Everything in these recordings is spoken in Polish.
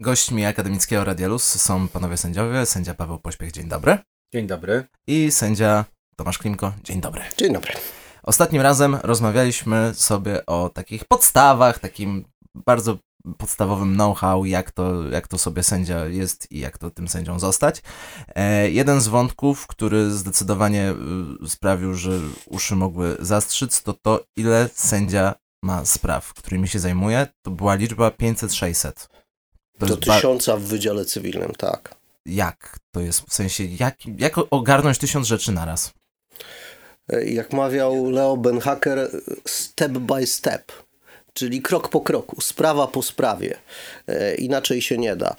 Gośćmi Akademickiego Radialus są panowie sędziowie, sędzia Paweł Pośpiech, dzień dobry. Dzień dobry. I sędzia Tomasz Klimko, dzień dobry. Dzień dobry. Ostatnim razem rozmawialiśmy sobie o takich podstawach, takim bardzo podstawowym know-how, jak to, jak to sobie sędzia jest i jak to tym sędzią zostać. E, jeden z wątków, który zdecydowanie y, sprawił, że uszy mogły zastrzyc, to to, ile sędzia ma spraw, którymi się zajmuje. To była liczba 500-600. Do tysiąca w wydziale cywilnym, tak. Jak to jest? W sensie, jak, jak ogarnąć tysiąc rzeczy naraz? E, jak mawiał Leo Benhacker, step by step, czyli krok po kroku, sprawa po sprawie. E, inaczej się nie da.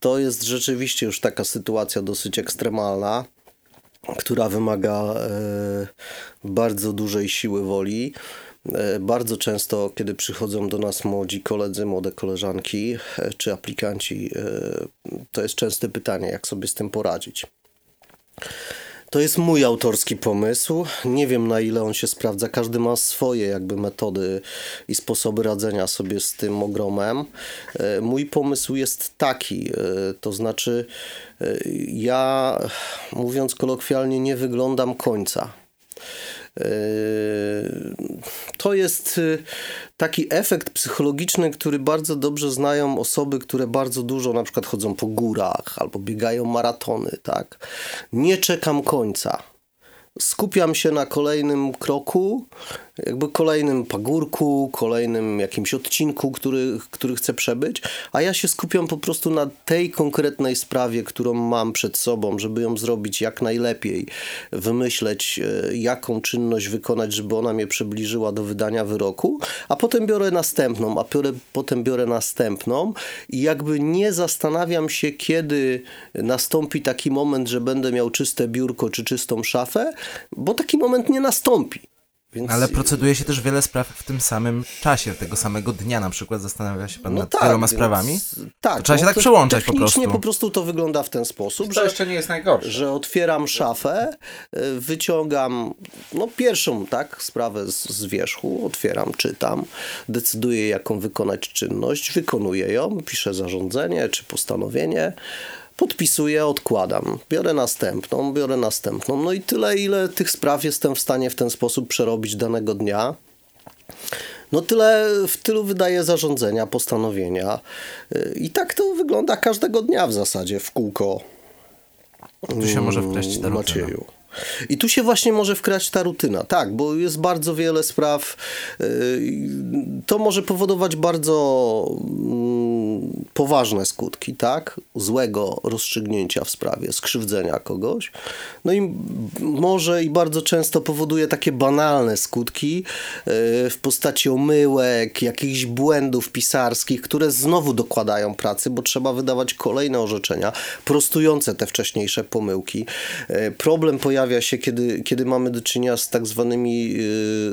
To jest rzeczywiście już taka sytuacja dosyć ekstremalna, która wymaga e, bardzo dużej siły woli. Bardzo często, kiedy przychodzą do nas młodzi koledzy, młode koleżanki czy aplikanci, to jest częste pytanie, jak sobie z tym poradzić. To jest mój autorski pomysł. Nie wiem na ile on się sprawdza. Każdy ma swoje jakby metody i sposoby radzenia sobie z tym ogromem. E, mój pomysł jest taki, e, to znaczy e, ja mówiąc kolokwialnie nie wyglądam końca. To jest y, taki efekt psychologiczny, który bardzo dobrze znają osoby, które bardzo dużo na przykład chodzą po górach albo biegają maratony, tak? Nie czekam końca skupiam się na kolejnym kroku, jakby kolejnym pagórku, kolejnym jakimś odcinku, który, który chcę przebyć, a ja się skupiam po prostu na tej konkretnej sprawie, którą mam przed sobą, żeby ją zrobić jak najlepiej, wymyśleć, e, jaką czynność wykonać, żeby ona mnie przybliżyła do wydania wyroku, a potem biorę następną, a biorę, potem biorę następną i jakby nie zastanawiam się, kiedy nastąpi taki moment, że będę miał czyste biurko czy czystą szafę, bo taki moment nie nastąpi. Więc... Ale proceduje się też wiele spraw w tym samym czasie, tego samego dnia na przykład zastanawia się pan no nad tak, wieloma sprawami? Tak. To trzeba się tak przełączać po prostu. po prostu to wygląda w ten sposób, to że, jeszcze nie jest najgorsze. że otwieram szafę, y, wyciągam no pierwszą tak sprawę z, z wierzchu, otwieram, czytam, decyduję jaką wykonać czynność, wykonuję ją, piszę zarządzenie czy postanowienie, podpisuję, odkładam, biorę następną, biorę następną. No i tyle, ile tych spraw jestem w stanie w ten sposób przerobić danego dnia. No tyle, w tylu wydaję zarządzenia, postanowienia. I tak to wygląda każdego dnia w zasadzie w kółko. Tu się może wpleść ta Macieju. I tu się właśnie może wkrać ta rutyna, tak, bo jest bardzo wiele spraw. Y, to może powodować bardzo mm, poważne skutki, tak? Złego rozstrzygnięcia w sprawie, skrzywdzenia kogoś. No i może i bardzo często powoduje takie banalne skutki y, w postaci omyłek, jakichś błędów pisarskich, które znowu dokładają pracy, bo trzeba wydawać kolejne orzeczenia prostujące te wcześniejsze pomyłki. Y, problem pojawia się, kiedy, kiedy mamy do czynienia z tak zwanymi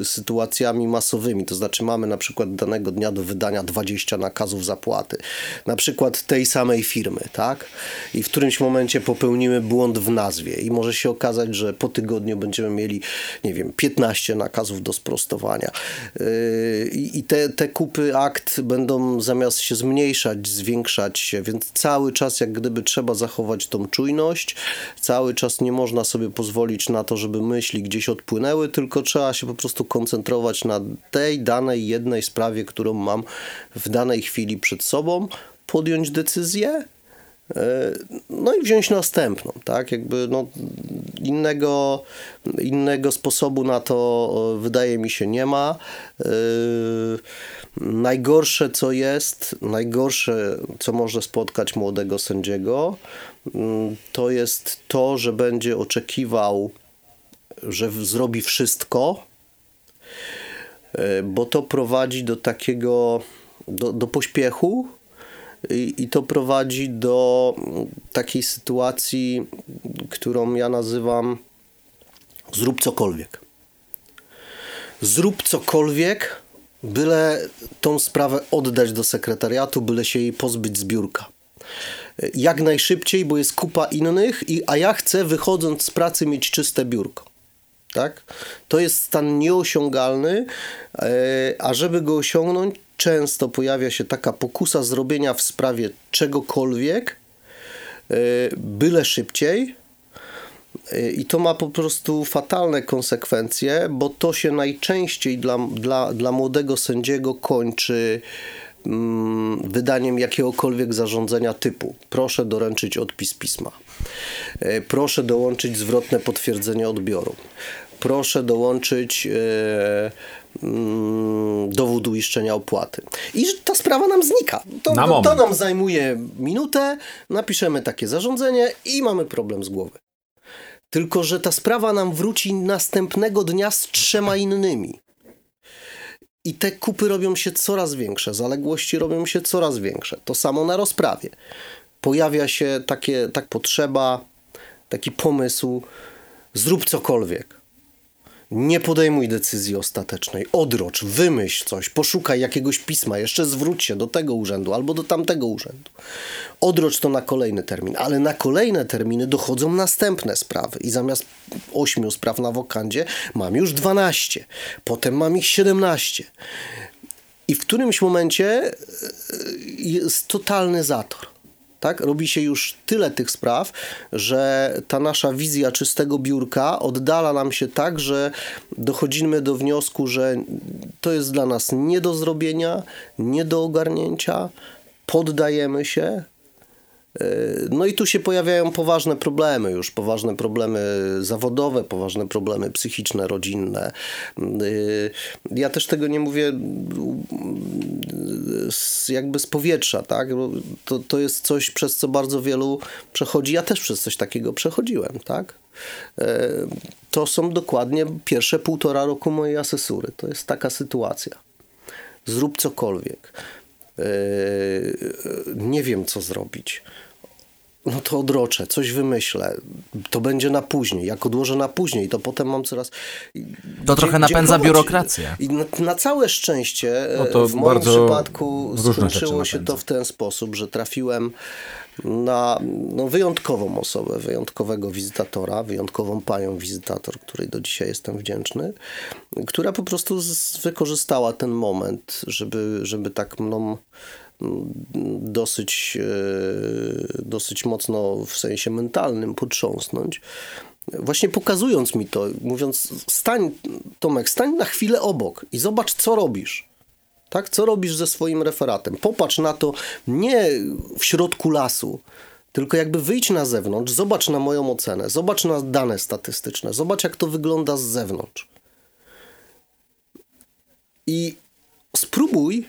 y, sytuacjami masowymi, to znaczy mamy na przykład danego dnia do wydania 20 nakazów zapłaty, na przykład tej samej firmy, tak? I w którymś momencie popełnimy błąd w nazwie i może się okazać, że po tygodniu będziemy mieli, nie wiem, 15 nakazów do sprostowania. Y, I te, te kupy akt będą zamiast się zmniejszać, zwiększać się, więc cały czas jak gdyby trzeba zachować tą czujność, cały czas nie można sobie pozwolić na to, żeby myśli gdzieś odpłynęły, tylko trzeba się po prostu koncentrować na tej danej jednej sprawie, którą mam w danej chwili przed sobą, podjąć decyzję, e, no i wziąć następną, tak? Jakby no, innego, innego sposobu na to wydaje mi się nie ma. Yy, najgorsze co jest, najgorsze co może spotkać młodego sędziego, Mm, to jest to, że będzie oczekiwał, że zrobi wszystko, e, bo to prowadzi do takiego, do, do pośpiechu i, i to prowadzi do takiej sytuacji, którą ja nazywam zrób cokolwiek. Zrób cokolwiek, byle tą sprawę oddać do sekretariatu, byle się jej pozbyć z biurka jak najszybciej, bo jest kupa innych, i, a ja chcę wychodząc z pracy mieć czyste biurko. Tak? To jest stan nieosiągalny, e, a żeby go osiągnąć, często pojawia się taka pokusa zrobienia w sprawie czegokolwiek, e, byle szybciej. E, I to ma po prostu fatalne konsekwencje, bo to się najczęściej dla, dla, dla młodego sędziego kończy mm, wydaniem jakiegokolwiek zarządzenia typu proszę doręczyć odpis pisma, e, proszę dołączyć zwrotne potwierdzenie odbioru, proszę dołączyć e, mm, dowód uiszczenia opłaty. I ta sprawa nam znika. To, Na to, nam zajmuje minutę, napiszemy takie zarządzenie i mamy problem z głowy. Tylko, że ta sprawa nam wróci następnego dnia z trzema innymi. I te kupy robią się coraz większe, zaległości robią się coraz większe. To samo na rozprawie. Pojawia się takie, tak potrzeba, taki pomysł, zrób cokolwiek. Nie podejmuj decyzji ostatecznej. Odrocz, wymyśl coś, poszukaj jakiegoś pisma, jeszcze zwróć się do tego urzędu albo do tamtego urzędu. Odrocz to na kolejny termin, ale na kolejne terminy dochodzą następne sprawy i zamiast ośmiu spraw na wokandzie mam już 12, potem mam ich 17. I w którymś momencie e, jest totalny zator. Tak? Robi się już tyle tych spraw, że ta nasza wizja czystego biurka oddala nam się tak, że dochodzimy do wniosku, że to jest dla nas nie do zrobienia, nie do ogarnięcia, poddajemy się. No i tu się pojawiają poważne problemy, już poważne problemy zawodowe, poważne problemy psychiczne, rodzinne. Ja też tego nie mówię z, jakby z powietrza, tak? To, to jest coś, przez co bardzo wielu przechodzi. Ja też przez coś takiego przechodziłem, tak? To są dokładnie pierwsze półtora roku mojej asesury. To jest taka sytuacja. Zrób cokolwiek. Nie wiem, co zrobić no to odroczę, coś wymyślę. To będzie na później. Jak odłożę na później, to potem mam coraz. To trochę napędza biurokrację. I na, na całe szczęście No to w moim przypadku skończyło się to w ten sposób, że trafiłem na no, wyjątkową osobę, wyjątkowego wizytatora, wyjątkową panią wizytator, której do dzisiaj jestem wdzięczny, która po prostu z, wykorzystała ten moment, żeby, żeby tak mną dosyć, e, dosyć mocno w sensie mentalnym potrząsnąć. Właśnie pokazując mi to, mówiąc, stań, Tomek, stań na chwilę obok i zobacz, co robisz. Tak, co robisz ze swoim referatem? Popatrz na to nie w środku lasu, tylko jakby wyjdź na zewnątrz, zobacz na moją ocenę, zobacz na dane statystyczne, zobacz, jak to wygląda z zewnątrz. I spróbuj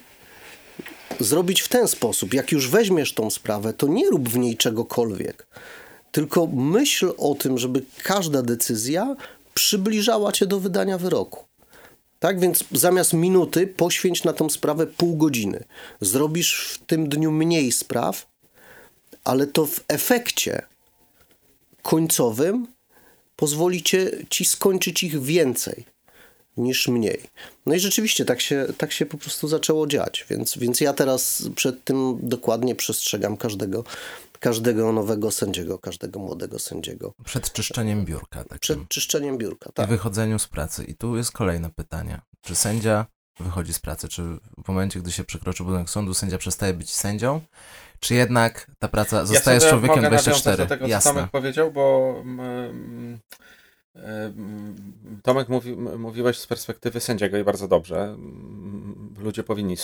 zrobić w ten sposób. Jak już weźmiesz tą sprawę, to nie rób w niej czegokolwiek, tylko myśl o tym, żeby każda decyzja przybliżała cię do wydania wyroku. Tak więc zamiast minuty poświęć na tą sprawę pół godziny. Zrobisz w tym dniu mniej spraw, ale to w efekcie końcowym pozwoli cię, ci skończyć ich więcej niż mniej. No i rzeczywiście tak się, tak się po prostu zaczęło dziać, więc, więc ja teraz przed tym dokładnie przestrzegam każdego, każdego nowego sędziego, każdego młodego sędziego. Przed czyszczeniem biurka. Takim. Przed czyszczeniem biurka, I tak. wychodzeniu z pracy. I tu jest kolejne pytanie. Czy sędzia wychodzi z pracy? Czy w momencie, gdy się przekroczy budynek sądu, sędzia przestaje być sędzią? Czy jednak ta praca zostaje z sobie człowiekiem mogę 24? nawiązać do tego, co Jasne. Tomek powiedział, bo mm, Tomek mówi, mówiłeś z perspektywy sędziego i bardzo dobrze. Ludzie powinni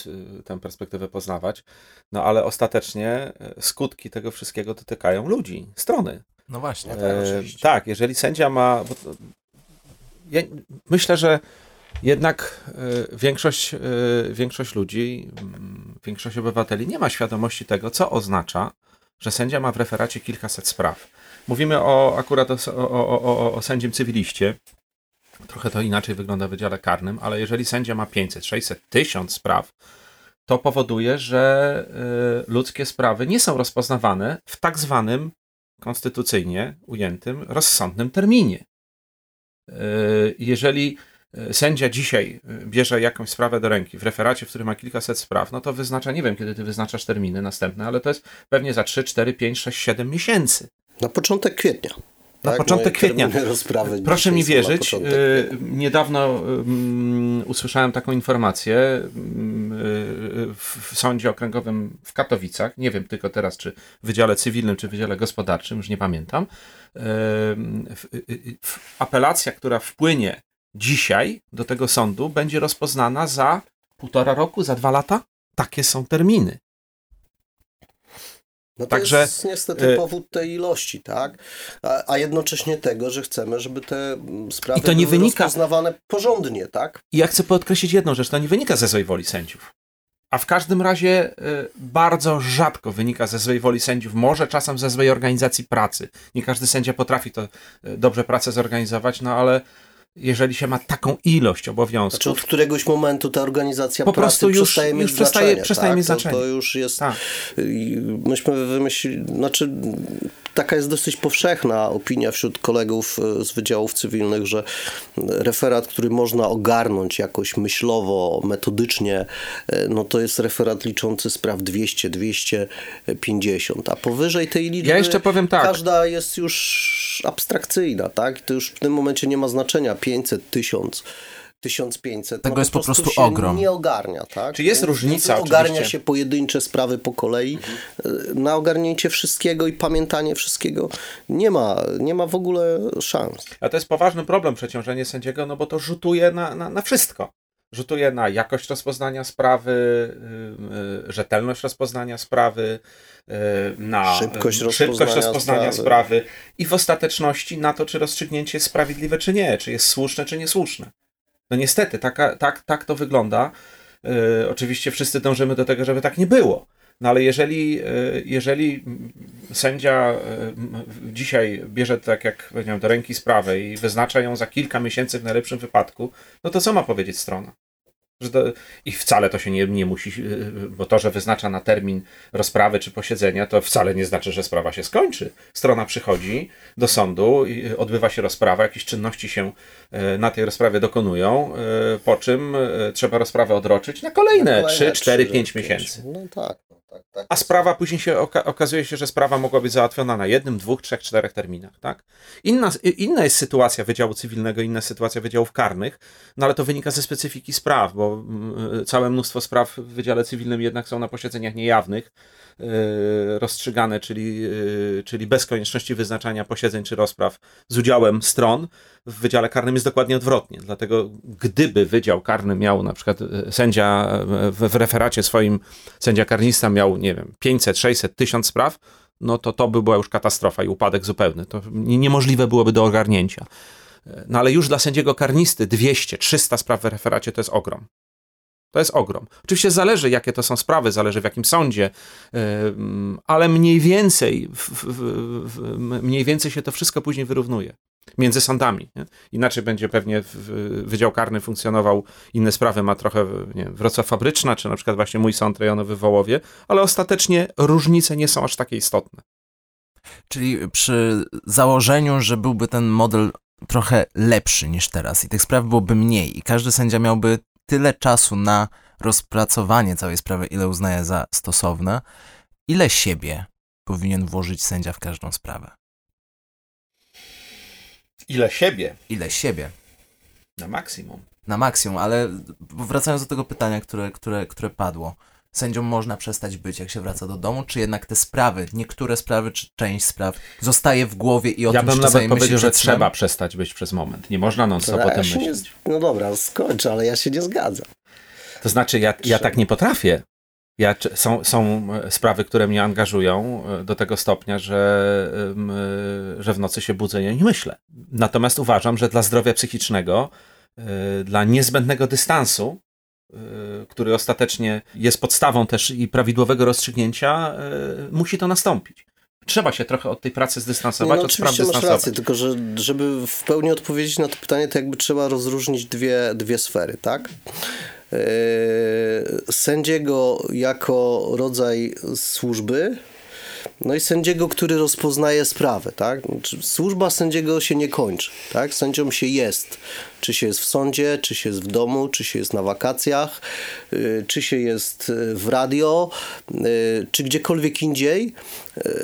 tę perspektywę poznawać, no ale ostatecznie e, skutki tego wszystkiego dotykają ludzi, strony. No właśnie. tak, E, tak, jeżeli sędzia ma. To, ja myślę, że jednak e, większość, e, większość ludzi, większość obywateli nie ma świadomości tego, co oznacza, że sędzia ma w referacie kilkaset spraw. Mówimy o akurat o, o, o, o, sędzim cywiliście. Trochę to inaczej wygląda w wydziale karnym, ale jeżeli sędzia ma 500, 600, 1000 spraw, to powoduje, że y, ludzkie sprawy nie są rozpoznawane w tak zwanym konstytucyjnie ujętym rozsądnym terminie. Y, Jeżeli y, sędzia dzisiaj bierze jakąś sprawę do ręki w referacie, w którym ma kilkaset spraw, no to wyznacza, nie wiem kiedy ty wyznaczasz terminy następne, ale to jest pewnie za 3, 4, 5, 6, 7 miesięcy. Na początek kwietnia. Na tak? początek kwietnia. Proszę mi wierzyć, y, niedawno y, usłyszałem taką informację y, w, Sądzie Okręgowym w Katowicach, nie wiem tylko teraz, czy w Wydziale Cywilnym, czy w Wydziale Gospodarczym, już nie pamiętam, y, apelacja, która wpłynie dzisiaj do tego sądu, będzie rozpoznana za półtora roku, za dwa lata? Takie są terminy. No to Także, jest niestety y- powód tej ilości, tak? A, a jednocześnie tego, że chcemy, żeby te mm, sprawy I to nie były wynika- rozpoznawane porządnie, tak? I ja chcę podkreślić jedną rzecz, to nie wynika ze złej woli sędziów. A w każdym razie y, bardzo rzadko wynika ze złej woli sędziów, może czasem ze złej organizacji pracy. Nie każdy sędzia potrafi to y, dobrze pracę zorganizować, no ale jeżeli się ma taką ilość obowiązków, Znaczy od któregoś momentu ta organizacja Po pracy prostu już- przestaje mieć już przestaje- znaczenie. przestaje tak? mieć to, znaczenie. To już jest... Tak. Myśmy wymyślili... Znaczy taka jest dosyć powszechna opinia wśród kolegów e, z wydziałów cywilnych, że referat, który można ogarnąć jakoś myślowo, metodycznie, e, no to jest referat liczący spraw 200, 250, a powyżej tej liczby Ja jeszcze powiem tak. każda jest już abstrakcyjna, tak? I to już w tym momencie nie ma znaczenia 500, 1000. 1500. Tego no jest po prostu się ogrom. Nie ogarnia, tak? Czy jest różnica więc Ogarnia oczywiście? się pojedyncze sprawy po kolei. Na ogarnięcie wszystkiego i pamiętanie wszystkiego nie ma, nie ma w ogóle szans. a to jest poważny problem przeciążenie sędziego, no bo to rzutuje na, na, na wszystko. Rzutuje na jakość rozpoznania sprawy, y, y, rzetelność rozpoznania sprawy, y, na Szybkość rozpoznania rozpoznania sprawy. sprawy i w ostateczności na to, czy rozstrzygnięcie jest sprawiedliwe, czy nie, czy jest słuszne, czy niesłuszne. No niestety, taka, tak, tak to wygląda. Oczywiście wszyscy dążymy do tego, żeby tak nie było. No ale jeżeli, y, jeżeli sędzia m, dzisiaj bierze tak jak powiedziałem do ręki sprawę i wyznacza ją za kilka miesięcy w najlepszym wypadku, no to co ma powiedzieć strona? Że to, I wcale to się nie, nie musi, y, bo to, że wyznacza na termin rozprawy czy posiedzenia, to wcale nie znaczy, że sprawa się skończy. Strona przychodzi do sądu, i odbywa się rozprawa, jakieś czynności się na tej rozprawie dokonują, po czym trzeba rozprawę odroczyć na kolejne Kolejne 3, 4, trzy, 5 pięć. miesięcy. No tak. Tak, tak A sprawa później się oka- okazuje się, że sprawa mogła być załatwiona na jednym, dwóch, trzech, czterech terminach, tak? Inna, inna jest sytuacja Wydziału Cywilnego, inna sytuacja Wydziałów Karnych, no ale to wynika ze specyfiki spraw, bo mm, całe mnóstwo spraw w Wydziale Cywilnym jednak są na posiedzeniach niejawnych, rozstrzygane, czyli, yy, czyli bez konieczności wyznaczania posiedzeń czy rozpraw z udziałem stron. W Wydziale Karnym jest dokładnie odwrotnie, dlatego gdyby Wydział Karny miał na przykład yy, sędzia w, referacie swoim, sędzia karnista miał, nie wiem, 500, 600, 1000 spraw, no to to by była już katastrofa i upadek zupełny. To nie- niemożliwe byłoby do ogarnięcia. No ale już dla sędziego karnisty 200, 300 spraw w referacie to jest ogrom. To jest ogrom. Oczywiście zależy, jakie to są sprawy, zależy w jakim sądzie, ale mniej więcej, mniej więcej się to wszystko później wyrównuje między sądami. Nie? Inaczej będzie pewnie Wydział Karny funkcjonował, inne sprawy ma trochę nie wiem, Wrocław Fabryczna, czy na przykład właśnie mój sąd rejonowy w Wołowie, ale ostatecznie różnice nie są aż takie istotne. Czyli przy założeniu, że byłby ten model trochę lepszy niż teraz i tych spraw byłoby mniej i każdy sędzia miałby tyle czasu na rozpracowanie całej sprawy, ile uznaje za stosowne, ile siebie powinien włożyć sędzia w każdą sprawę? Ile siebie Ile siebie? na maksimum. Na maksimum, ale wracając do tego pytania, które, które, które padło. Sędzią można przestać być, jak się wraca do domu, czy jednak te sprawy, niektóre sprawy, czy część spraw zostaje w głowie i o ja tym bym się nawet powiedział, że snem? trzeba przestać być przez moment. Nie można non-stop No, o ja tym się nie, myśleć. no dobra, skończę, ale ja się nie zgadzam. To znaczy, ja, ja tak nie potrafię. Ja, są, są e, sprawy, które mnie angażują e, do tego stopnia, że, e, że w nocy się budzę i nie myślę. Natomiast uważam, że dla zdrowia psychicznego, dla niezbędnego dystansu, który ostatecznie jest podstawą też i prawidłowego rozstrzygnięcia, e, musi to nastąpić. Trzeba się trochę od tej pracy zdystansować, no od spraw oczywiście masz dystansować. rację, tylko że żeby w pełni odpowiedzieć na to pytanie, to jakby trzeba rozróżnić dwie, dwie sfery, tak? Yy, sędziego jako rodzaj służby no i sędziego, który rozpoznaje sprawę, tak? Służba sędziego się nie kończy, tak? Sędzią się jest. Czy się jest w sądzie, czy się jest w domu, czy się jest na wakacjach, y, czy się jest y, w radio, y, czy gdziekolwiek indziej.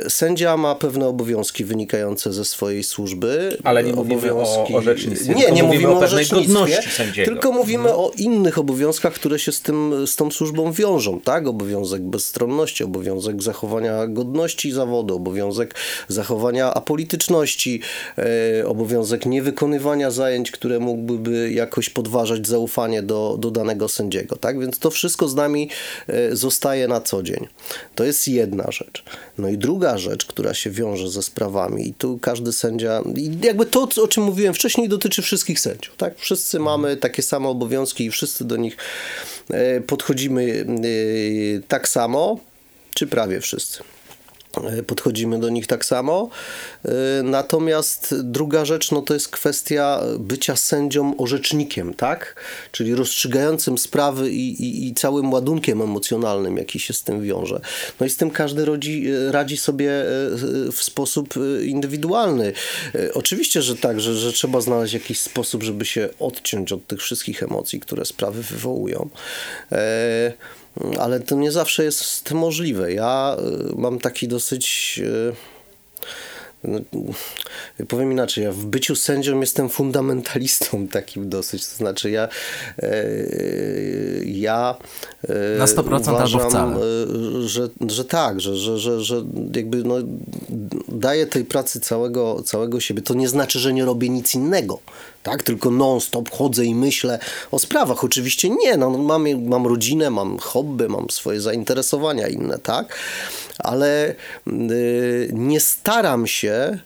Sędzia ma pewne obowiązki wynikające ze swojej służby. Ale nie mówimy obowiązki... o orzecznictwie. Nie, nie mówimy, mówimy o orzecznictwie, tylko mówimy mhm. o innych obowiązkach, które się z, tym, z tą służbą wiążą, tak? Obowiązek bezstronności, obowiązek zachowania godności zawodu, obowiązek zachowania apolityczności, e, obowiązek niewykonywania zajęć, które mógłby jakoś podważać zaufanie do, do danego sędziego, tak? Więc to wszystko z nami e, zostaje na co dzień. To jest jedna rzecz. No i druga rzecz, która się wiąże ze sprawami i tu każdy sędzia, jakby to, o czym mówiłem wcześniej, dotyczy wszystkich sędziów, tak? Wszyscy mamy takie same obowiązki i wszyscy do nich e, podchodzimy tak samo, czy prawie wszyscy. E, podchodzimy do nich tak samo. E, natomiast druga rzecz, no to jest kwestia bycia sędzią orzecznikiem, tak? Czyli rozstrzygającym sprawy i, i, i całym ładunkiem emocjonalnym, jaki się z tym wiąże. No i z tym każdy rodzi, radzi sobie e, w sposób indywidualny. Oczywiście, że tak, że, że trzeba znaleźć jakiś sposób, żeby się odciąć od tych wszystkich emocji, które sprawy wywołują. E ale to nie zawsze jest możliwe. Ja y, mam taki dosyć. No, powiem inaczej, ja w byciu sędzią jestem fundamentalistą takim dosyć, to znaczy ja e, ja e, na 100% uważam, albo wcale. E, że, że tak, że, że, że, że jakby no, daję tej pracy całego, całego siebie. To nie znaczy, że nie robię nic innego tak? Tylko non-stop chodzę i myślę o sprawach. Oczywiście nie, no, mam, mam rodzinę, mam hobby, mam swoje zainteresowania inne, tak? Ale y, nie staram się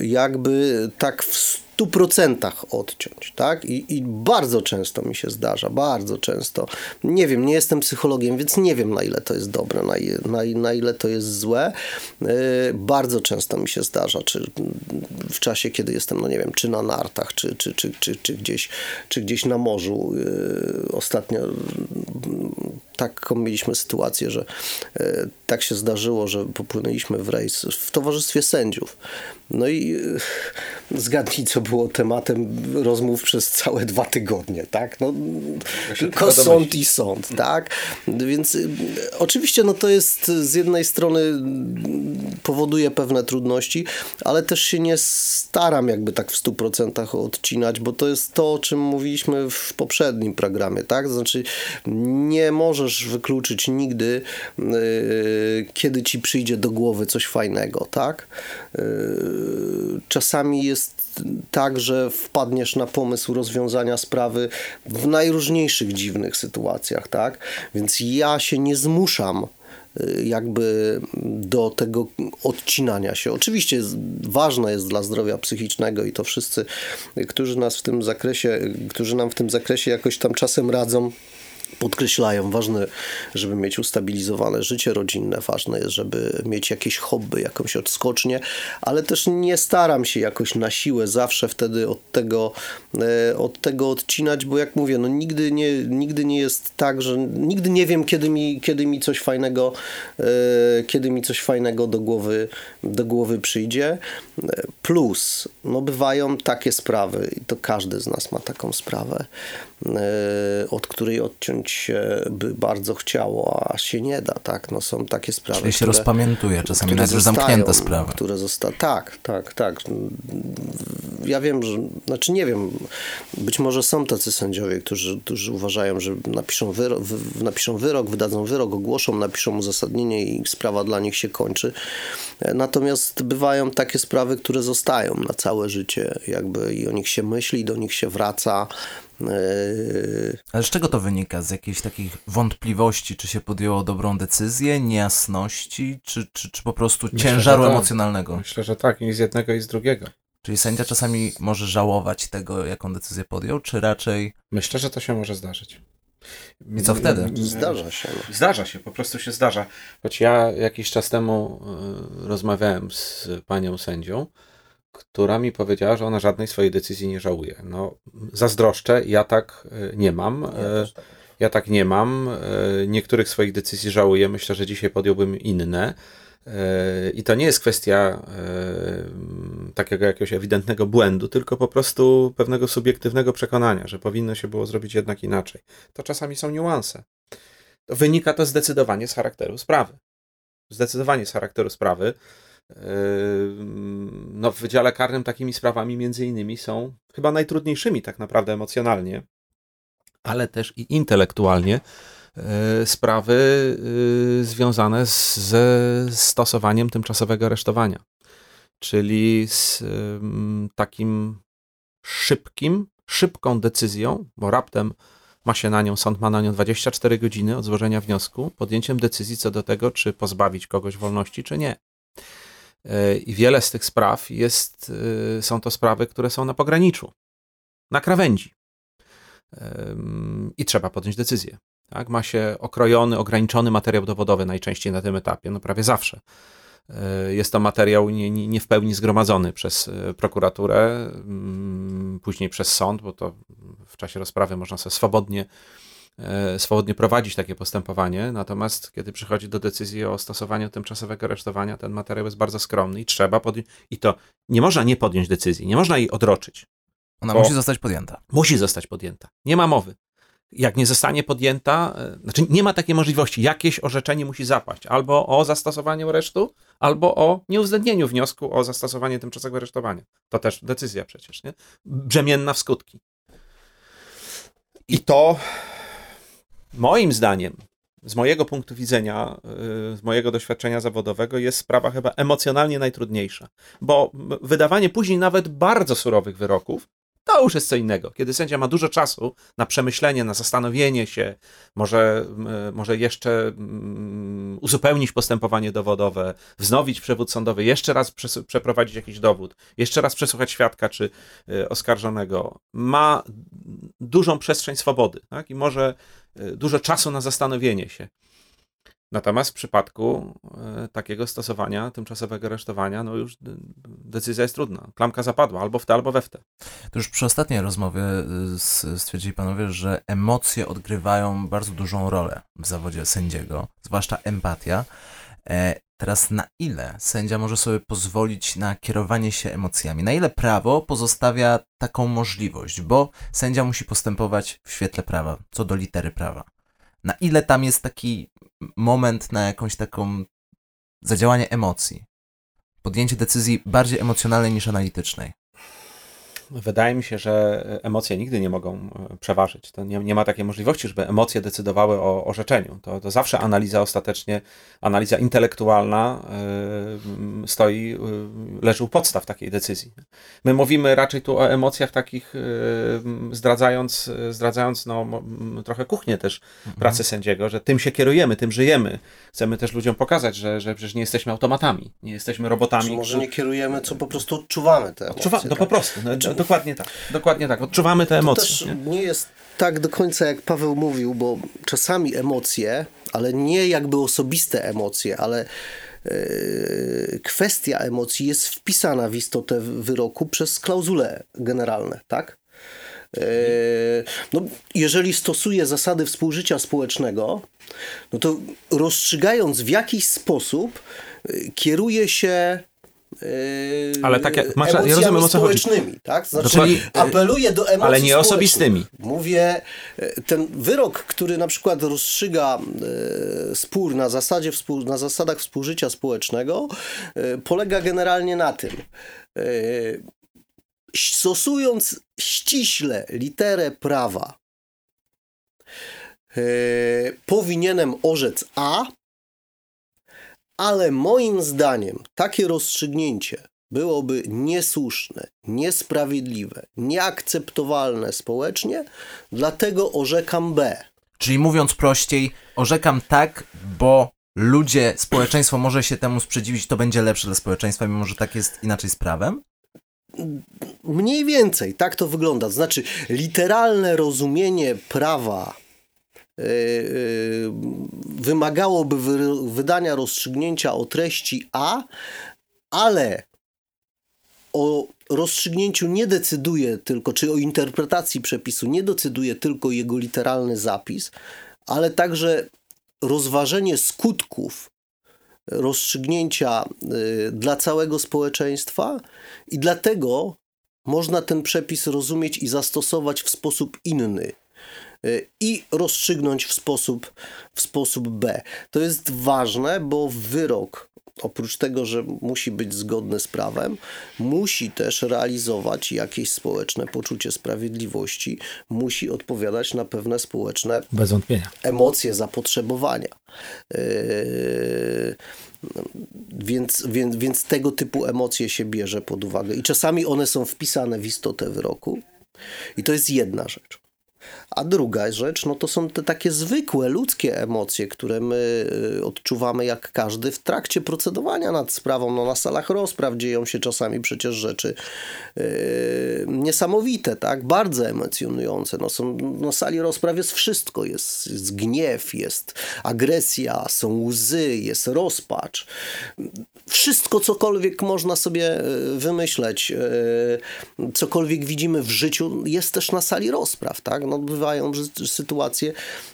jakby tak w 100% odciąć, tak? I, I, bardzo często mi się zdarza, bardzo często. Nie wiem, nie jestem psychologiem, więc nie wiem, na ile to jest dobre, na, na, na ile to jest złe. Yy, bardzo często mi się zdarza, czy w czasie, kiedy jestem, no nie wiem, czy na nartach, czy, czy, czy, czy, czy, gdzieś, czy gdzieś na morzu. Yy, ostatnio taką mieliśmy sytuację, że e, tak się zdarzyło, że popłynęliśmy w rejs w towarzystwie sędziów. No i e, zgadnij, co było tematem rozmów przez całe dwa tygodnie, tak? No, tylko sąd i sąd, tak? Więc e, oczywiście no to jest z jednej strony powoduje pewne trudności, ale też się nie staram jakby tak w stu procentach odcinać, bo to jest to, o czym mówiliśmy w poprzednim programie, tak? Znaczy nie możesz wykluczyć nigdy, yy, kiedy ci przyjdzie do głowy coś fajnego, tak? Yy, czasami jest tak, że wpadniesz na pomysł rozwiązania sprawy w najróżniejszych dziwnych sytuacjach, tak? Więc ja się nie zmuszam Y, jakby do tego odcinania się. Oczywiście ważne jest dla zdrowia psychicznego i to wszyscy, którzy nas w tym zakresie, którzy nam w tym zakresie jakoś tam czasem radzą, podkreślają, ważne, żeby mieć ustabilizowane życie rodzinne, ważne jest, żeby mieć jakieś hobby, jakąś odskocznię, ale też nie staram się jakoś na siłę zawsze wtedy od tego, e, od tego odcinać, bo jak mówię, no nigdy nie, nigdy nie jest tak, że nigdy nie wiem, kiedy mi, kiedy mi coś fajnego, e, kiedy mi coś fajnego do głowy, do głowy przyjdzie. Plus, no bywają takie sprawy, i to każdy z nas ma taką sprawę, E, od której odciąć się by bardzo chciało, a się nie da, tak? No są takie sprawy, Czyli się które, rozpamiętuje, czasami nawet już zamknięte sprawy. Które zosta... Tak, tak, tak. Ja wiem, że, znaczy nie wiem, być może są tacy sędziowie, którzy, którzy uważają, że napiszą wyrok, napiszą wyrok, wydadzą wyrok, ogłoszą, napiszą uzasadnienie i sprawa dla nich się kończy. E, natomiast bywają takie sprawy, które zostają na całe życie, jakby i o nich się myśli, do nich się wraca, Ale z czego to wynika? Z jakichś takich wątpliwości, czy się podjęło dobrą decyzję, niejasności, czy, czy, czy po prostu Myślę, ciężaru tak. emocjonalnego? Myślę, że tak, i z jednego, i z drugiego. Czyli sędzia czasami może żałować tego, jaką decyzję podjął, czy raczej. Myślę, że to się może zdarzyć. I co wtedy? Zdarza się. No. Zdarza się, po prostu się zdarza. Choć ja jakiś czas temu y, rozmawiałem z panią sędzią, która mi powiedziała, że ona żadnej swojej decyzji nie żałuje. No, zazdroszczę, ja tak e, nie mam. Ja, e, tak. ja tak nie mam. E, niektórych swoich decyzji żałuję. Myślę, że dzisiaj podjąłbym inne. I to nie jest kwestia takiego jakiegoś ewidentnego błędu, tylko po prostu pewnego subiektywnego przekonania, że powinno się było zrobić jednak inaczej. To czasami są niuanse. Wynika to zdecydowanie z charakteru sprawy. Zdecydowanie z charakteru sprawy. No, w Wydziale Karnym takimi sprawami między innymi są chyba najtrudniejszymi tak naprawdę emocjonalnie, ale też i intelektualnie e, sprawy e, związane ze stosowaniem tymczasowego aresztowania. Czyli z takim szybkim, szybką decyzją, bo raptem ma się na nią, sąd ma na nią 24 godziny od złożenia wniosku, podjęciem decyzji co do tego, czy pozbawić kogoś wolności, czy nie. E, I wiele z tych spraw jest, e, są to sprawy, które są na pograniczu, na krawędzi. I trzeba podjąć decyzję. Tak? Ma się okrojony, ograniczony materiał dowodowy najczęściej na tym etapie, no prawie zawsze. E, jest to materiał nie, nie, w pełni zgromadzony przez prokuraturę, później przez sąd, bo to w czasie rozprawy można sobie swobodnie swobodnie prowadzić takie postępowanie, natomiast kiedy przychodzi do decyzji o stosowaniu tymczasowego aresztowania, ten materiał jest bardzo skromny i trzeba podjąć, i to nie można nie podjąć decyzji, nie można jej odroczyć. Ona musi zostać podjęta. Musi zostać podjęta. Nie ma mowy. Jak nie zostanie podjęta, e, znaczy nie ma takiej możliwości, jakieś orzeczenie musi zapaść albo o zastosowaniu aresztu, albo o nieuwzględnieniu wniosku o zastosowanie tymczasowego aresztowania. To też decyzja przecież, nie? Brzemienna w skutki. I to moim zdaniem, z mojego punktu widzenia, y, z mojego doświadczenia zawodowego, jest sprawa chyba emocjonalnie najtrudniejsza, bo wydawanie później nawet bardzo surowych wyroków to już jest co innego. Kiedy sędzia ma dużo czasu na przemyślenie, na zastanowienie się, może, może jeszcze mm, uzupełnić postępowanie dowodowe, wznowić przewód sądowy, jeszcze raz przeprowadzić jakiś dowód, jeszcze raz przesłuchać świadka czy y, oskarżonego, ma dużą przestrzeń swobody tak? i może y, dużo czasu na zastanowienie się. Natomiast w przypadku e, takiego stosowania tymczasowego aresztowania, no już decyzja jest trudna. Klamka zapadła albo w te, albo we w te. To już przy ostatniej rozmowie y, stwierdzili panowie, że emocje odgrywają bardzo dużą rolę w zawodzie sędziego, zwłaszcza empatia. Teraz na ile sędzia może sobie pozwolić na kierowanie się emocjami? Na ile prawo pozostawia taką możliwość? Bo sędzia musi postępować w świetle prawa, co do litery prawa. Na ile tam jest taki moment na jakąś taką zadziałanie emocji. Podjęcie decyzji bardziej emocjonalnej niż analitycznej. Wydaje mi się, że emocje nigdy nie mogą e, przeważyć. To nie, nie ma takiej możliwości, żeby emocje decydowały o orzeczeniu. To, to zawsze analiza ostatecznie, analiza intelektualna yy, stoi, yy, leży u podstaw takiej decyzji. My mówimy raczej tu o emocjach takich, yy, zdradzając, zdradzając no, trochę kuchnię też mhm. pracy sędziego, że tym się kierujemy, tym żyjemy. Chcemy też ludziom pokazać, że, że przecież nie jesteśmy automatami, nie jesteśmy robotami. Czy może nie kierujemy, co po prostu odczuwamy te emocje. Odczuwa, no tak? po prostu. No, Dokładnie tak. Dokładnie tak. Odczuwamy te emocje. To też nie? nie jest tak do końca, jak Paweł mówił, bo czasami emocje, ale nie jakby osobiste emocje, ale yy, kwestia emocji jest wpisana w istotę wyroku przez klauzule generalne, tak? E, no, jeżeli stosuje zasady współżycia społecznego, no to rozstrzygając w jakiś sposób, e, kieruje się Yy, ale tak jak masz, ja rozumiem o co chodzi. tak? Znaczy, Czyli, apeluję do emocji Ale nie osobistymi. Mówię, e, ten wyrok, który na przykład rozstrzyga e, spór na, zasadzie, na zasadach współżycia społecznego, e, polega generalnie na tym, stosując ściśle literę prawa, powinienem orzec A, ale moim zdaniem takie rozstrzygnięcie byłoby niesłuszne, niesprawiedliwe, nieakceptowalne społecznie, dlatego orzekam B. Czyli mówiąc prościej, orzekam tak, bo ludzie, społeczeństwo może się temu sprzeciwić, to będzie lepsze dla społeczeństwa, mimo że tak jest inaczej z prawem? Mniej więcej tak to wygląda. Znaczy, literalne rozumienie prawa wymagałoby wydania rozstrzygnięcia o treści A, ale o rozstrzygnięciu nie decyduje tylko, czy o interpretacji przepisu nie decyduje tylko jego literalny zapis, ale także rozważenie skutków rozstrzygnięcia y, dla całego społeczeństwa i dlatego można ten przepis rozumieć i zastosować w sposób inny. y, i rozstrzygnąć w sposób, w sposób B. To jest ważne, bo wyrok oprócz tego, że musi być zgodny z prawem, musi też realizować jakieś społeczne poczucie sprawiedliwości, musi odpowiadać na pewne społeczne Bez wątpienia. emocje, zapotrzebowania. Yy, więc, więc, więc tego typu emocje się bierze pod uwagę i czasami one są wpisane w istotę wyroku. I to jest jedna rzecz. A druga rzecz, no to są te takie zwykłe ludzkie emocje, które my y, odczuwamy jak każdy w trakcie procedowania nad sprawą. No na salach rozpraw dzieją się czasami przecież rzeczy yy, niesamowite, tak? Bardzo emocjonujące. No są, na sali rozpraw jest wszystko. Jest, jest gniew, jest agresja, są łzy, jest rozpacz. Wszystko, cokolwiek można sobie y, wymyśleć, yy, cokolwiek widzimy w życiu, jest też na sali rozpraw, tak? No, bywają sytuacje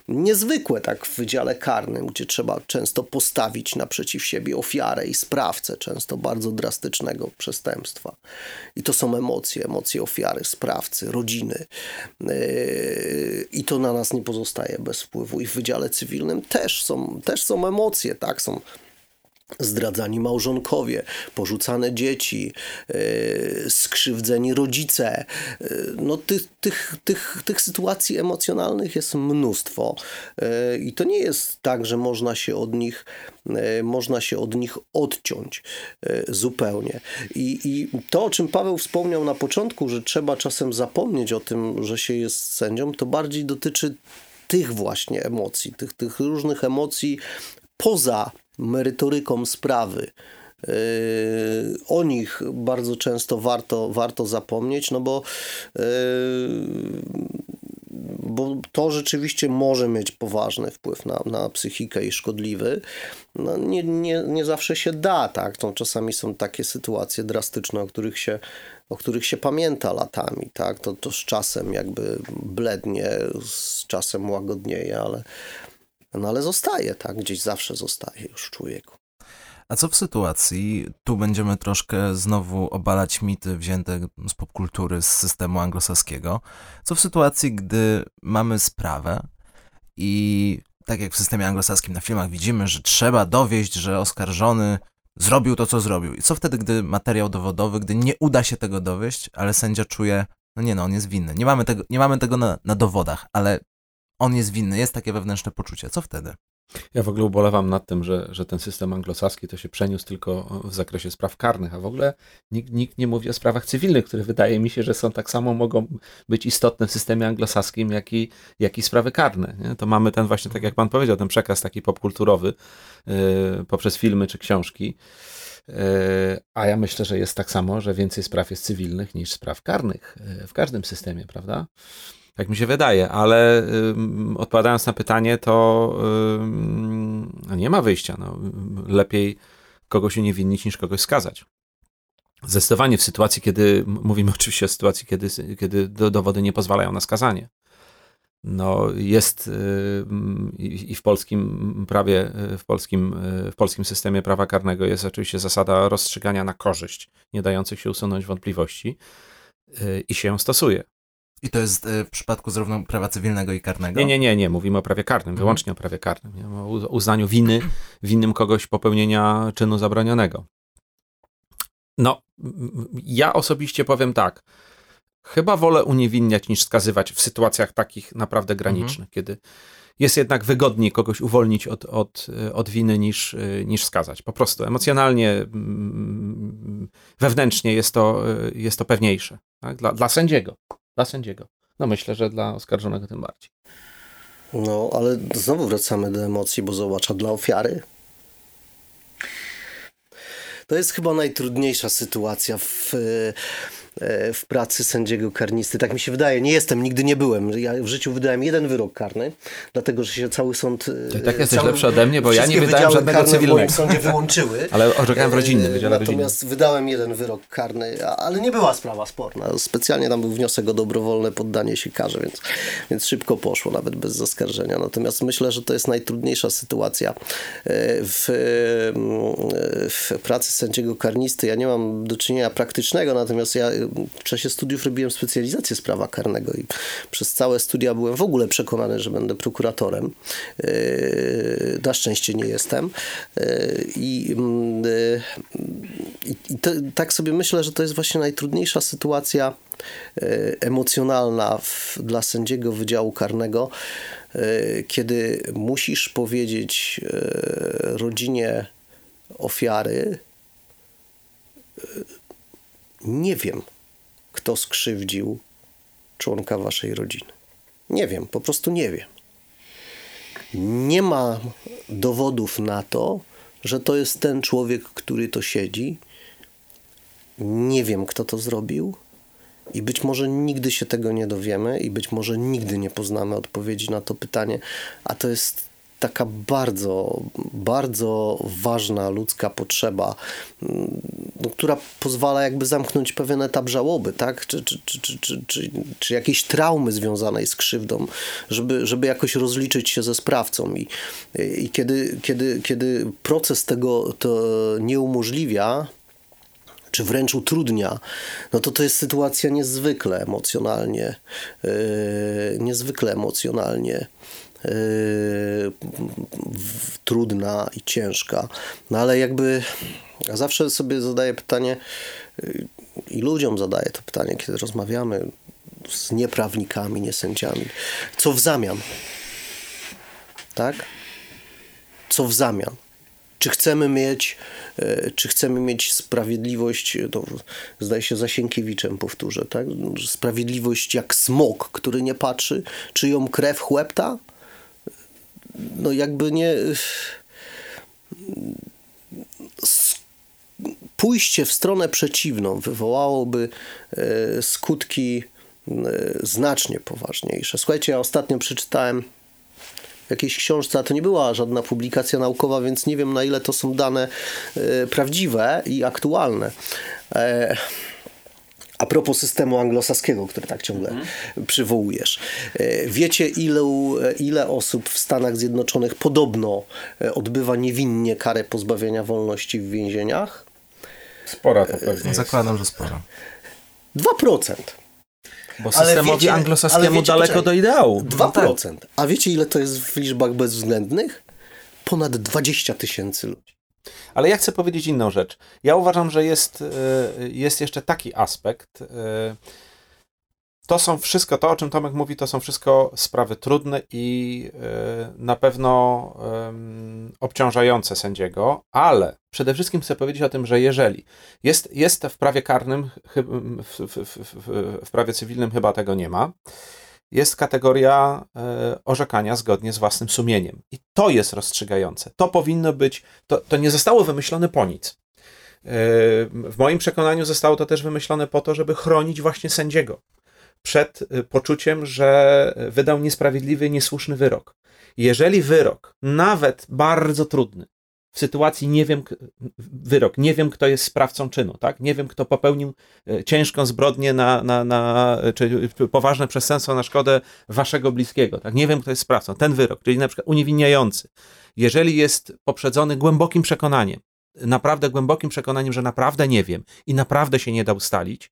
niezwykłe, tak w wydziale karnym, gdzie trzeba często postawić naprzeciw siebie ofiarę i sprawcę często bardzo drastycznego przestępstwa. I to są emocje, emocje ofiary, sprawcy, rodziny. Yy, I to na nas nie pozostaje bez wpływu. I w wydziale cywilnym też są, też są emocje, tak? Są zdradzani małżonkowie, porzucane dzieci, yy, skrzywdzeni rodzice. Yy, no, tych, tych, tych, tych sytuacji emocjonalnych jest mnóstwo yy, i to nie jest tak, że można się od nich, można się od nich odciąć zupełnie. I, I to, o czym Paweł wspomniał na początku, że trzeba czasem zapomnieć o tym, że się jest sędzią, to bardziej dotyczy tych właśnie emocji, tych, tych różnych emocji poza merytoryką sprawy. Yy, o nich bardzo często warto, warto zapomnieć, no bo, yy, bo to rzeczywiście może mieć poważny wpływ na, na psychikę i szkodliwy. No nie, nie, nie zawsze się da, tak? To czasami są takie sytuacje drastyczne, o których się, o których się pamięta latami, tak? To, to z czasem jakby blednie, z czasem łagodnieje, ale, no ale zostaje, tak? Gdzieś zawsze zostaje już w człowieku. A co w sytuacji, tu będziemy troszkę znowu obalać mity wzięte z popkultury, z systemu anglosaskiego, co w sytuacji, gdy mamy sprawę i tak jak w systemie anglosaskim na filmach widzimy, że trzeba dowieść, że oskarżony zrobił to, co zrobił. I co wtedy, gdy materiał dowodowy, gdy nie uda się tego dowieść, ale sędzia czuje, no nie no, on jest winny. Nie mamy tego, nie mamy tego na, na dowodach, ale on jest winny, jest takie wewnętrzne poczucie. Co wtedy? Ja w ogóle ubolewam nad tym, że, że ten system anglosaski to się przeniósł tylko w zakresie spraw karnych, a w ogóle nikt, nikt nie mówi o sprawach cywilnych, które wydaje mi się, że są tak samo, mogą być istotne w systemie anglosaskim, jak i, jak i sprawy karne. Nie? To mamy ten właśnie, tak jak pan powiedział, ten przekaz taki popkulturowy yy, poprzez filmy czy książki. Yy, a ja myślę, że jest tak samo, że więcej spraw jest cywilnych niż spraw karnych yy, w każdym systemie, prawda? Tak mi się wydaje, ale y, odpowiadając na pytanie, to y, nie ma wyjścia. No, lepiej kogoś uniewinnić niż kogoś skazać. Zdecydowanie w sytuacji, kiedy, mówimy oczywiście o sytuacji, kiedy, kiedy dowody nie pozwalają na skazanie. No, jest y, i w polskim prawie, w polskim, w polskim systemie prawa karnego jest oczywiście zasada rozstrzygania na korzyść, nie dających się usunąć wątpliwości i się stosuje. I to jest e, w przypadku zarówno prawa cywilnego i karnego? Nie, nie, nie, nie. Mówimy o prawie karnym, mhm. wyłącznie o prawie karnym. Nie? O uznaniu winy, winnym kogoś popełnienia czynu zabronionego. No, ja osobiście powiem tak. Chyba wolę uniewinniać niż skazywać w sytuacjach takich naprawdę granicznych, mhm. kiedy jest jednak wygodniej kogoś uwolnić od, od, od winy niż, niż skazać. Po prostu emocjonalnie, wewnętrznie jest to, jest to pewniejsze tak? dla, dla sędziego. Dla sędziego. No myślę, że dla oskarżonego tym bardziej. No, ale znowu wracamy do emocji, bo zobacz, dla ofiary to jest chyba najtrudniejsza sytuacja w, w pracy sędziego karnisty. Tak mi się wydaje. Nie jestem, nigdy nie byłem. Ja w życiu wydałem jeden wyrok karny, dlatego że się cały sąd... To tak jesteś lepszy ode mnie, bo ja nie wydałem żadnego cywilnego. w moim sądzie wyłączyły. ale orzekałem w rodzinnym Wydziale Natomiast rodzinnym. wydałem jeden wyrok karny, ale nie była sprawa sporna. Specjalnie tam był wniosek o dobrowolne poddanie się karze, więc, więc szybko poszło, nawet bez zaskarżenia. Natomiast myślę, że to jest najtrudniejsza sytuacja e, w, w pracy sędziego karnisty. Ja nie mam do czynienia praktycznego, natomiast ja w czasie studiów robiłem specjalizację z prawa karnego i przez całe studia byłem w ogóle przekonany, że będę prokuratorem. E, na szczęście nie jestem. E, I, i, i to, tak sobie myślę, że to jest właśnie najtrudniejsza sytuacja emocjonalna w, dla sędziego Wydziału Karnego, kiedy musisz powiedzieć rodzinie ofiary, nie wiem, kto skrzywdził członka waszej rodziny. Nie wiem, po prostu nie wiem. Nie ma dowodów na to, że to jest ten człowiek, który to siedzi. Nie wiem, kto to zrobił. I być może nigdy się tego nie dowiemy, i być może nigdy nie poznamy odpowiedzi na to pytanie, a to jest taka bardzo, bardzo ważna ludzka potrzeba, mm, która pozwala jakby zamknąć pewien etap żałoby, tak? Czy, czy, czy, czy, czy, czy, czy jakiejś traumy związanej z krzywdą, żeby, żeby jakoś rozliczyć się ze sprawcą. I, i kiedy, kiedy, kiedy proces tego to nie umożliwia, czy wręcz utrudnia, no to to jest sytuacja niezwykle emocjonalnie, yy, niezwykle emocjonalnie trudna i ciężka. No ale jakby ja zawsze sobie zadaję pytanie yy, i ludziom zadaję to pytanie, kiedy rozmawiamy z nieprawnikami, niesędziami. Co w zamian? Tak? Co w zamian? Czy chcemy mieć, e, czy chcemy mieć sprawiedliwość, to zdaje się za Sienkiewiczem powtórzę, tak? Sprawiedliwość jak smok, który nie patrzy, czy ją krew chłepta? No jakby nie... Pójście w stronę przeciwną wywołałoby e, skutki e, znacznie poważniejsze. Słuchajcie, ja ostatnio przeczytałem jakiejś książce, a to nie była żadna publikacja naukowa, więc nie wiem na ile to są dane e, prawdziwe i aktualne. E, a propos systemu anglosaskiego, który tak ciągle mhm. przywołujesz. E, wiecie, ile, ile osób w Stanach Zjednoczonych podobno odbywa niewinnie karę pozbawienia wolności w więzieniach? Spora to pewnie. Zakładam, że spora. 2%. Bo systemowi wiecie, anglosaskiemu wiecie, daleko poczekaj, do ideału. 2%. No tak. A wiecie, ile to jest w liczbach bezwzględnych? Ponad 20 tysięcy ludzi. Ale ja chcę powiedzieć inną rzecz. Ja uważam, że jest, e, jest jeszcze taki aspekt, e, to są wszystko, to o czym Tomek mówi, to są wszystko sprawy trudne i e, na pewno obciążające sędziego, ale przede wszystkim chcę powiedzieć o tym, że jeżeli jest, jest w prawie karnym, w, w, w, w prawie cywilnym chyba tego nie ma, jest kategoria e, orzekania zgodnie z własnym sumieniem. I to jest rozstrzygające. To powinno być, to, to nie zostało wymyślone po nic. E, w moim przekonaniu zostało to też wymyślone po to, żeby chronić właśnie sędziego przed y, poczuciem, że wydał niesprawiedliwy, niesłuszny wyrok. Jeżeli wyrok, nawet bardzo trudny, w sytuacji nie wiem, wyrok, nie wiem, kto jest sprawcą czynu, tak? Nie wiem, kto popełnił y, ciężką zbrodnię na, na, na, czy poważne przestępstwo na szkodę waszego bliskiego, tak? Nie wiem, kto jest sprawcą. Ten wyrok, czyli na przykład uniewinniający, jeżeli jest poprzedzony głębokim przekonaniem, naprawdę głębokim przekonaniem, że naprawdę nie wiem i naprawdę się nie da ustalić,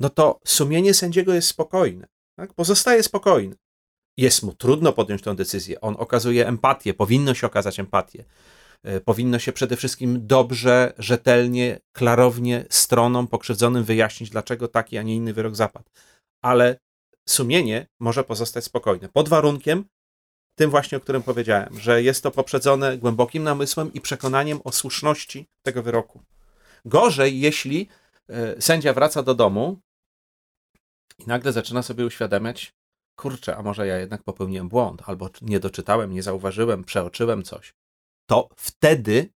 no to sumienie sędziego jest spokojne. Tak? Pozostaje spokojny. Jest mu trudno podjąć tę decyzję. On okazuje empatię, powinno się okazać empatię. E, powinno się przede wszystkim dobrze, rzetelnie, klarownie stronom pokrzywdzonym wyjaśnić, dlaczego taki, a nie inny wyrok zapadł. Ale sumienie może pozostać spokojne. Pod warunkiem, tym właśnie, o którym powiedziałem, że jest to poprzedzone głębokim namysłem i przekonaniem o słuszności tego wyroku. Gorzej, jeśli e, sędzia wraca do domu i nagle zaczyna sobie uświadamiać, kurczę, a może ja jednak popełniłem błąd, albo nie doczytałem, nie zauważyłem, przeoczyłem coś. To wtedy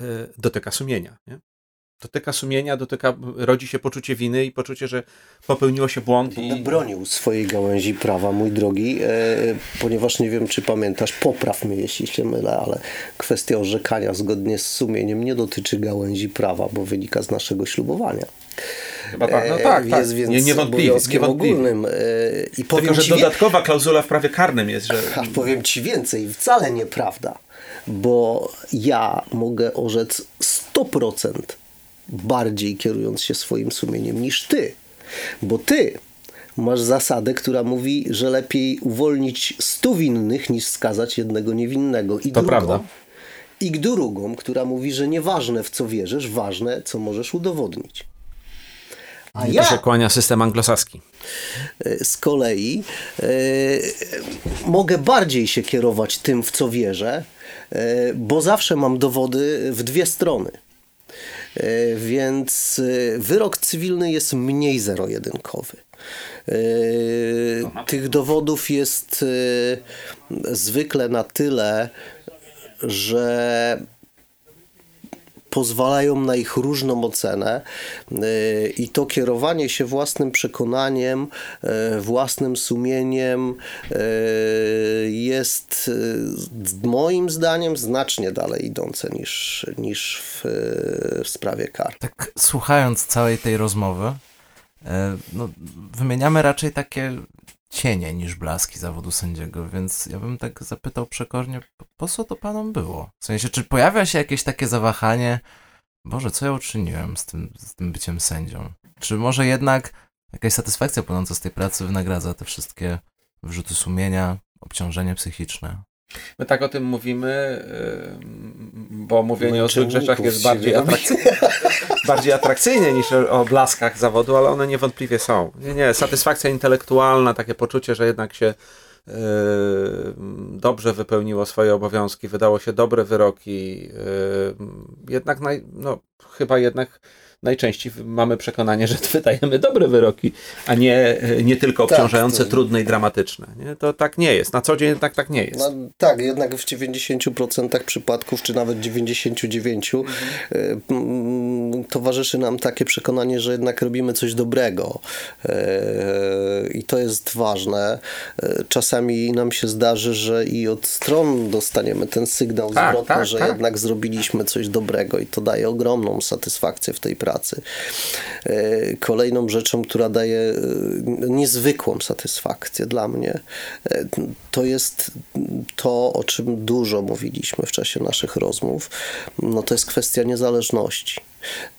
yy, dotyka sumienia. Nie? dotyka sumienia, dotyka, rodzi się poczucie winy i poczucie, że popełniło się błąd. I... Bronił swojej gałęzi prawa, mój drogi, e, ponieważ nie wiem, czy pamiętasz, popraw mnie, jeśli się mylę, ale kwestia orzekania zgodnie z sumieniem nie dotyczy gałęzi prawa, bo wynika z naszego ślubowania. Chyba tak, no tak, tak. Jest więc nie, niewątpliwie, niewątpliwie. ogólnym. E, I powiem Tylko, że ci dodatkowa klauzula w prawie karnym jest, że... A powiem ci więcej, wcale nieprawda, bo ja mogę orzec 100% bardziej kierując się swoim sumieniem niż ty. Bo ty masz zasadę, która mówi, że lepiej uwolnić stu winnych niż skazać jednego niewinnego. I to drugą, prawda. I drugą, która mówi, że nieważne w co wierzysz, ważne co możesz udowodnić. A ja... To się kłania system anglosaski. Z kolei e, mogę bardziej się kierować tym, w co wierzę, bo zawsze mam dowody w dwie strony. E, więc e, wyrok cywilny jest mniej zero-jedynkowy. E, tych dowodów jest zwykle na tyle, że pozwalają na ich różną ocenę i to kierowanie się własnym przekonaniem, własnym sumieniem jest moim zdaniem znacznie dalej idące niż, niż w, w sprawie kar. Tak słuchając całej tej rozmowy, no, wymieniamy raczej takie cienie niż blaski zawodu sędziego, więc ja bym tak zapytał przekornie, po co to panom było? W sensie, czy pojawia się jakieś takie zawahanie, Boże, co ja uczyniłem z tym, z tym byciem sędzią? Czy może jednak jakaś satysfakcja płynąca z tej pracy wynagradza te wszystkie wyrzuty sumienia, obciążenie psychiczne? My tak o tym mówimy, bo mówienie o złych rzeczach jest bardziej atrakcyjne, bardziej atrakcyjne niż o blaskach zawodu, ale one niewątpliwie są. Nie, nie, satysfakcja intelektualna, takie poczucie, że jednak się yy, dobrze wypełniło swoje obowiązki, wydało się dobre wyroki, yy, jednak naj, no, chyba jednak najczęściej mamy przekonanie, że wydajemy dobre wyroki, a nie, nie tylko tak, obciążające, tak, to... trudne i dramatyczne. Nie? To tak nie jest. Na co dzień jednak tak nie jest. No, tak, jednak w 90% przypadków, czy nawet 99% mhm. towarzyszy nam takie przekonanie, że jednak robimy coś dobrego. E, I to jest ważne. E, czasami nam się zdarzy, że i od stron dostaniemy ten sygnał tak, zwrotny, tak, że tak. jednak zrobiliśmy coś dobrego i to daje ogromną satysfakcję w tej pracy pracy. E, kolejną rzeczą, która daje e, niezwykłą satysfakcję dla mnie, e, to jest to, o czym dużo mówiliśmy w czasie naszych rozmów, no to jest kwestia niezależności.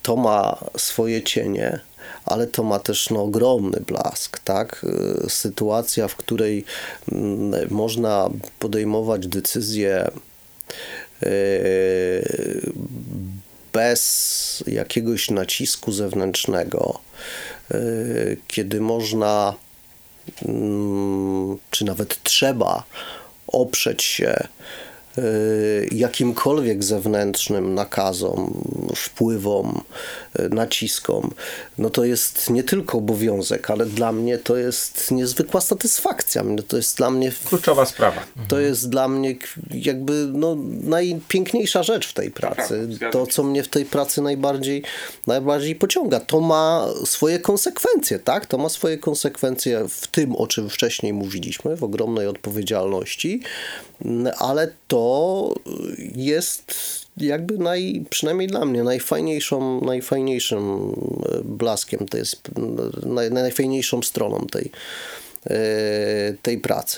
To ma swoje cienie, ale to ma też no, ogromny blask, tak? Sytuacja, w której mm, można podejmować decyzje bez jakiegoś nacisku zewnętrznego, y, kiedy można, mm, czy nawet trzeba oprzeć się jakimkolwiek zewnętrznym nakazom, wpływom, y, naciskom, no to jest nie tylko obowiązek, ale dla mnie to jest niezwykła satysfakcja. To jest dla mnie... Kluczowa sprawa. To jest dla mnie jakby no, najpiękniejsza rzecz w tej pracy. To, co mnie w tej pracy najbardziej, najbardziej pociąga. To ma swoje konsekwencje, tak? To ma swoje konsekwencje w tym, o czym wcześniej mówiliśmy, w ogromnej odpowiedzialności, ale to jest jakby naj, przynajmniej dla mnie najfajniejszą, najfajniejszym e, blaskiem, to jest naj, najfajniejszą stroną tej, e, tej pracy.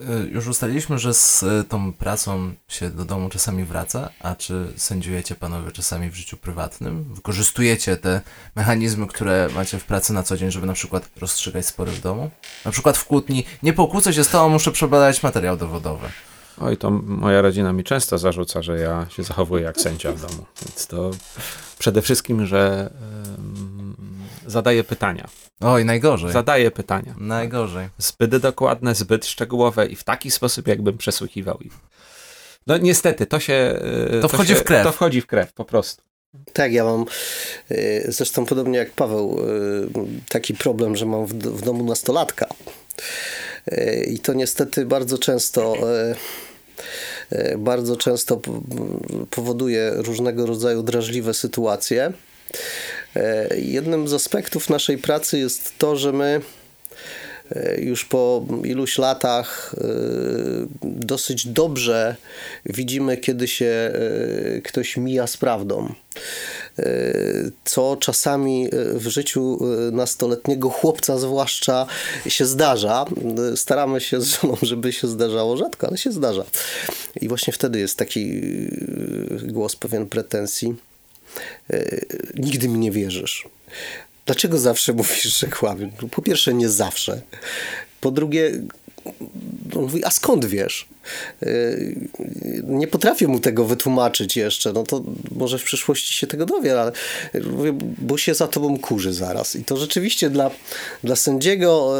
E, już ustaliliśmy, że z tą pracą się do domu czasami wraca, a czy sędziujecie panowie czasami w życiu prywatnym? Wykorzystujecie te mechanizmy, które macie w pracy na co dzień, żeby na przykład rozstrzygać spory w domu? Na przykład w kłótni, nie pokłócę się z tobą, muszę przebadać materiał dowodowy. Oj, to moja rodzina mi często zarzuca, że ja się zachowuję jak sędzia w domu. Więc to przede wszystkim, że um, zadaję pytania. Oj, najgorzej. Zadaję pytania. Najgorzej. Zbyt dokładne, zbyt szczegółowe i w taki sposób, jakbym przesłuchiwał ich. No niestety, to się... E, to, to wchodzi się, w krew. To wchodzi w krew, po prostu. Tak, ja mam e, zresztą podobnie jak Paweł e, taki problem, że mam w, w domu nastolatka. I to niestety bardzo często bardzo często powoduje różnego rodzaju drażliwe sytuacje. E, jednym z aspektów naszej pracy jest to, że my e, już po iluś latach dosyć dobrze widzimy, kiedy się ktoś mija z prawdą. E, co czasami e, w życiu e, nastoletniego chłopca zwłaszcza się zdarza. Staramy się z żoną, żeby się zdarzało rzadko, ale się zdarza. I właśnie wtedy jest taki głos pewien pretensji. Nigdy mi nie wierzysz. Dlaczego zawsze mówisz, że kłamie? Po pierwsze, nie zawsze. Po drugie, on mówi, a skąd wiesz? Y, nie potrafię mu tego wytłumaczyć jeszcze, no to może w przyszłości się tego dowie, ale mówię, bo się za tobą kurzy zaraz. I to rzeczywiście dla, dla sędziego,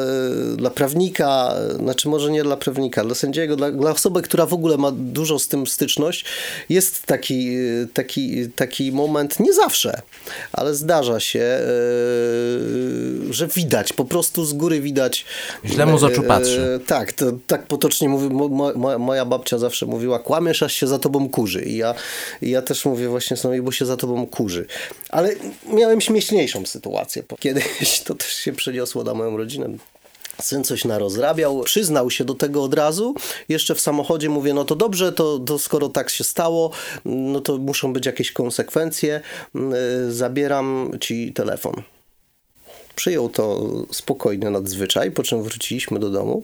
y, dla prawnika, znaczy może nie dla prawnika, dla sędziego, dla, dla osoby, która w ogóle ma dużo z tym styczność, jest taki, y, taki, taki moment, nie zawsze, ale zdarza się, że widać, po prostu z góry widać. Źle mu z oczu patrzy. Tak, to, tak potocznie mówi, moja, babcia zawsze mówiła, kłamiesz, aż się za tobą kurzy. I ja, i ja też mówię właśnie sobie, bo się za tobą kurzy. Ale miałem śmieszniejszą sytuację. Kiedyś to też się przeniosło na moją rodzinę. Syn coś narozrabiał, przyznał się do tego od razu. Jeszcze w samochodzie mówię, no to dobrze, to, to skoro tak się stało, no to muszą być jakieś konsekwencje. Y, zabieram ci telefon. Przyjął to spokojnie nadzwyczaj, po czym wróciliśmy do domu.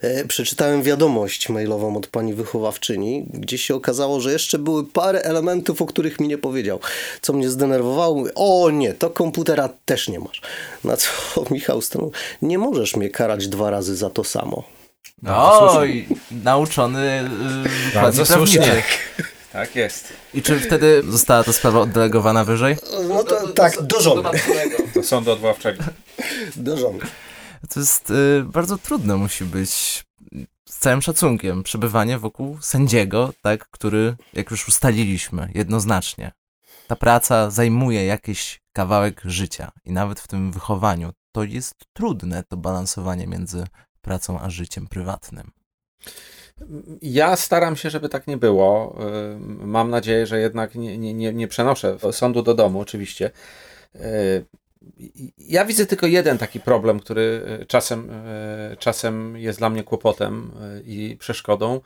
E, przeczytałem wiadomość mailową od pani wychowawczyni, gdzie się okazało, że jeszcze były parę elementów, o których mi nie powiedział. Co mnie zdenerwowało, mówię, o nie, to komputera też nie masz. Na co Michał stanął, nie możesz mnie karać dwa razy za to samo. Oj, nauczony yy, Bardzo słusznie. Tak. tak jest. I czy wtedy została ta sprawa oddelegowana wyżej? No to, tak, do żony. Do sądu odwoławczego. Do żony. To jest y, bardzo trudne musi być z całym szacunkiem przebywanie wokół sędziego, tak, który, jak już ustaliliśmy, jednoznacznie, ta praca zajmuje jakiś kawałek życia i nawet w tym wychowaniu to jest trudne to balansowanie między pracą a życiem prywatnym. Ja staram się, żeby tak nie było. Y, mam nadzieję, że jednak nie, nie, nie przenoszę sądu do domu, oczywiście. Ja widzę tylko jeden taki problem, który e, czasem, e, czasem jest dla mnie kłopotem e, i przeszkodą.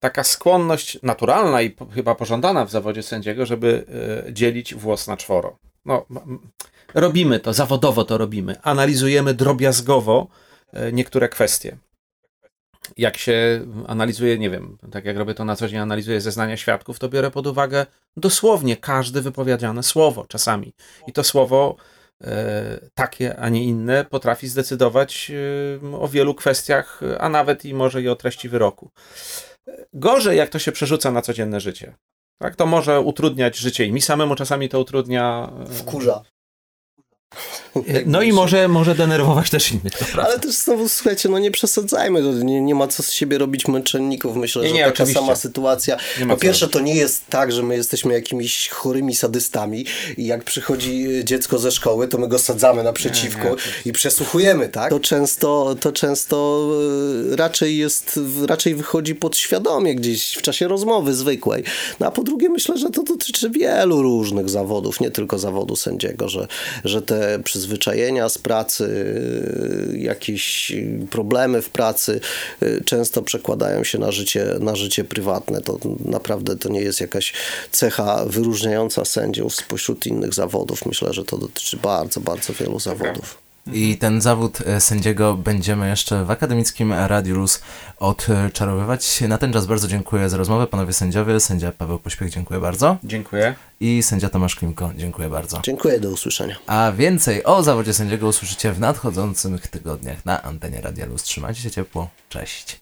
Taka skłonność naturalna i chyba pożądana w zawodzie sędziego, żeby dzielić włos na czworo. No, robimy to, zawodowo to robimy. Analizujemy drobiazgowo niektóre kwestie. Jak się analizuje, nie wiem, tak jak robię to na co dzień, analizuję zeznania świadków, to biorę pod uwagę dosłownie każde wypowiedziane słowo czasami. I to słowo takie, a nie inne, potrafi zdecydować e, o wielu kwestiach, a nawet i może i o treści wyroku. Gorzej, jak to się przerzuca na codzienne życie. Tak, to może utrudniać życie i mi samemu czasami to utrudnia. E, Wkurza. No i może, może denerwować też innych. Ale też znowu, słuchajcie, no nie przesadzajmy, nie, nie ma co z siebie robić męczenników. Myślę, nie, że nie, taka oczywiście. sama sytuacja. Po pierwsze, to nie jest tak, że my jesteśmy jakimiś chorymi sadystami i jak przychodzi dziecko ze szkoły, to my go sadzamy naprzeciwko nie, i przesłuchujemy, tak? To często, to często e, raczej jest, raczej wychodzi podświadomie gdzieś w czasie rozmowy zwykłej. No a po drugie, myślę, że to dotyczy wielu różnych zawodów, nie tylko zawodu sędziego, że, że te przyzwyczajenia z pracy, jakieś problemy w pracy y, często przekładają się na życie, na życie prywatne. To naprawdę to nie jest jakaś cecha wyróżniająca sędziów spośród innych zawodów. Myślę, że to dotyczy bardzo, bardzo wielu zawodów. I ten zawód e, sędziego będziemy jeszcze w akademickim Radiu Luz odczarowywać. Na ten czas bardzo dziękuję za rozmowę, panowie sędziowie. Sędzia Paweł Pośpiech, dziękuję bardzo. Dziękuję. I sędzia Tomasz Klimko, dziękuję bardzo. Dziękuję, do usłyszenia. A więcej o zawodzie sędziego usłyszycie w nadchodzących tygodniach na antenie Radia Luz. Trzymajcie się ciepło, cześć.